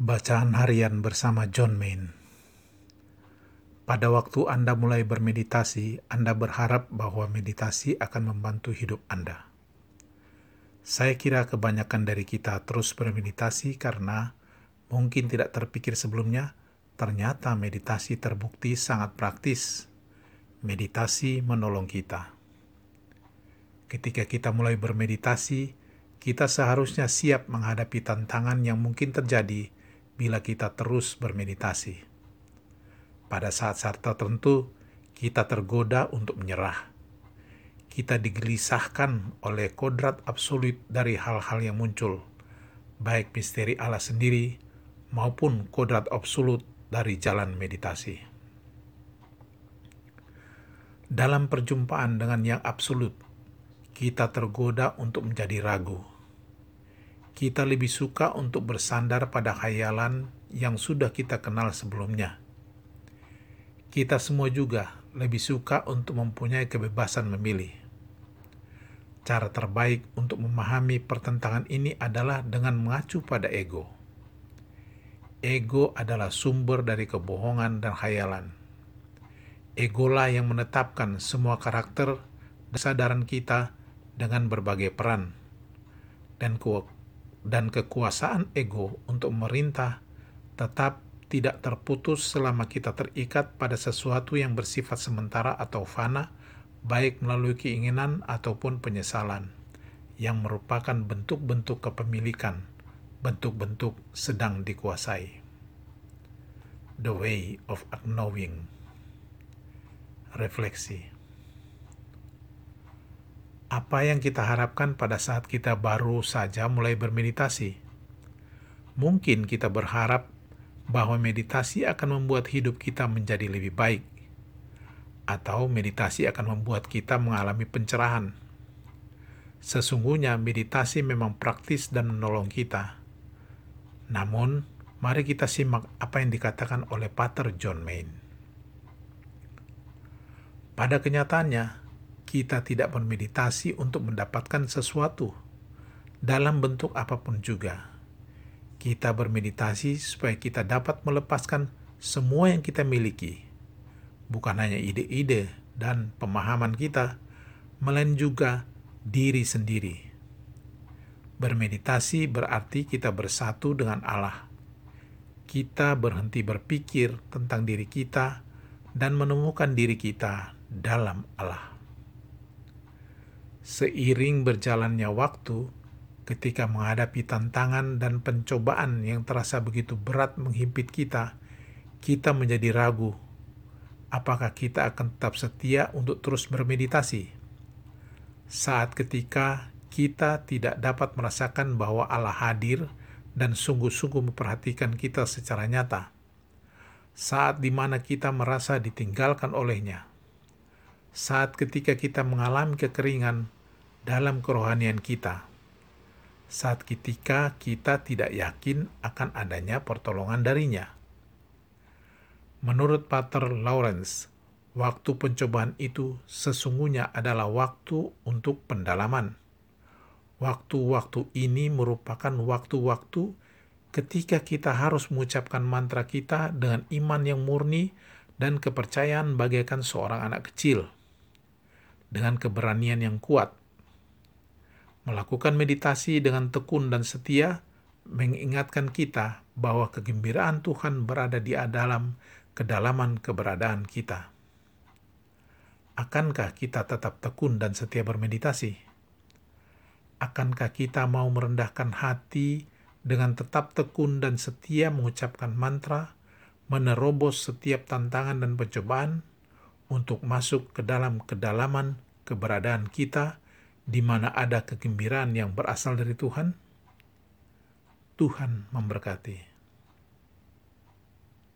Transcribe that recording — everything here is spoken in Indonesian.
Bacaan harian bersama John Main. Pada waktu Anda mulai bermeditasi, Anda berharap bahwa meditasi akan membantu hidup Anda. Saya kira kebanyakan dari kita terus bermeditasi karena mungkin tidak terpikir sebelumnya, ternyata meditasi terbukti sangat praktis. Meditasi menolong kita. Ketika kita mulai bermeditasi, kita seharusnya siap menghadapi tantangan yang mungkin terjadi bila kita terus bermeditasi. Pada saat-saat tertentu, kita tergoda untuk menyerah. Kita digelisahkan oleh kodrat absolut dari hal-hal yang muncul, baik misteri Allah sendiri maupun kodrat absolut dari jalan meditasi. Dalam perjumpaan dengan yang absolut, kita tergoda untuk menjadi ragu kita lebih suka untuk bersandar pada khayalan yang sudah kita kenal sebelumnya. Kita semua juga lebih suka untuk mempunyai kebebasan memilih. Cara terbaik untuk memahami pertentangan ini adalah dengan mengacu pada ego. Ego adalah sumber dari kebohongan dan khayalan. Egolah yang menetapkan semua karakter kesadaran kita dengan berbagai peran dan dan kekuasaan ego untuk memerintah tetap tidak terputus selama kita terikat pada sesuatu yang bersifat sementara atau fana, baik melalui keinginan ataupun penyesalan, yang merupakan bentuk-bentuk kepemilikan, bentuk-bentuk sedang dikuasai. The Way of Knowing Refleksi apa yang kita harapkan pada saat kita baru saja mulai bermeditasi? Mungkin kita berharap bahwa meditasi akan membuat hidup kita menjadi lebih baik, atau meditasi akan membuat kita mengalami pencerahan. Sesungguhnya, meditasi memang praktis dan menolong kita. Namun, mari kita simak apa yang dikatakan oleh Pater John Main. Pada kenyataannya, kita tidak bermeditasi untuk mendapatkan sesuatu dalam bentuk apa pun juga. Kita bermeditasi supaya kita dapat melepaskan semua yang kita miliki, bukan hanya ide-ide dan pemahaman kita, melainkan juga diri sendiri. Bermeditasi berarti kita bersatu dengan Allah. Kita berhenti berpikir tentang diri kita dan menemukan diri kita dalam Allah. Seiring berjalannya waktu, ketika menghadapi tantangan dan pencobaan yang terasa begitu berat menghimpit kita, kita menjadi ragu apakah kita akan tetap setia untuk terus bermeditasi. Saat ketika kita tidak dapat merasakan bahwa Allah hadir dan sungguh-sungguh memperhatikan kita secara nyata. Saat di mana kita merasa ditinggalkan olehnya. Saat ketika kita mengalami kekeringan dalam kerohanian kita. Saat ketika kita tidak yakin akan adanya pertolongan darinya. Menurut Pater Lawrence, waktu pencobaan itu sesungguhnya adalah waktu untuk pendalaman. Waktu-waktu ini merupakan waktu-waktu ketika kita harus mengucapkan mantra kita dengan iman yang murni dan kepercayaan bagaikan seorang anak kecil. Dengan keberanian yang kuat, Melakukan meditasi dengan tekun dan setia mengingatkan kita bahwa kegembiraan Tuhan berada di dalam kedalaman keberadaan kita. Akankah kita tetap tekun dan setia bermeditasi? Akankah kita mau merendahkan hati dengan tetap tekun dan setia mengucapkan mantra, menerobos setiap tantangan dan pencobaan untuk masuk ke dalam kedalaman keberadaan kita di mana ada kegembiraan yang berasal dari Tuhan, Tuhan memberkati.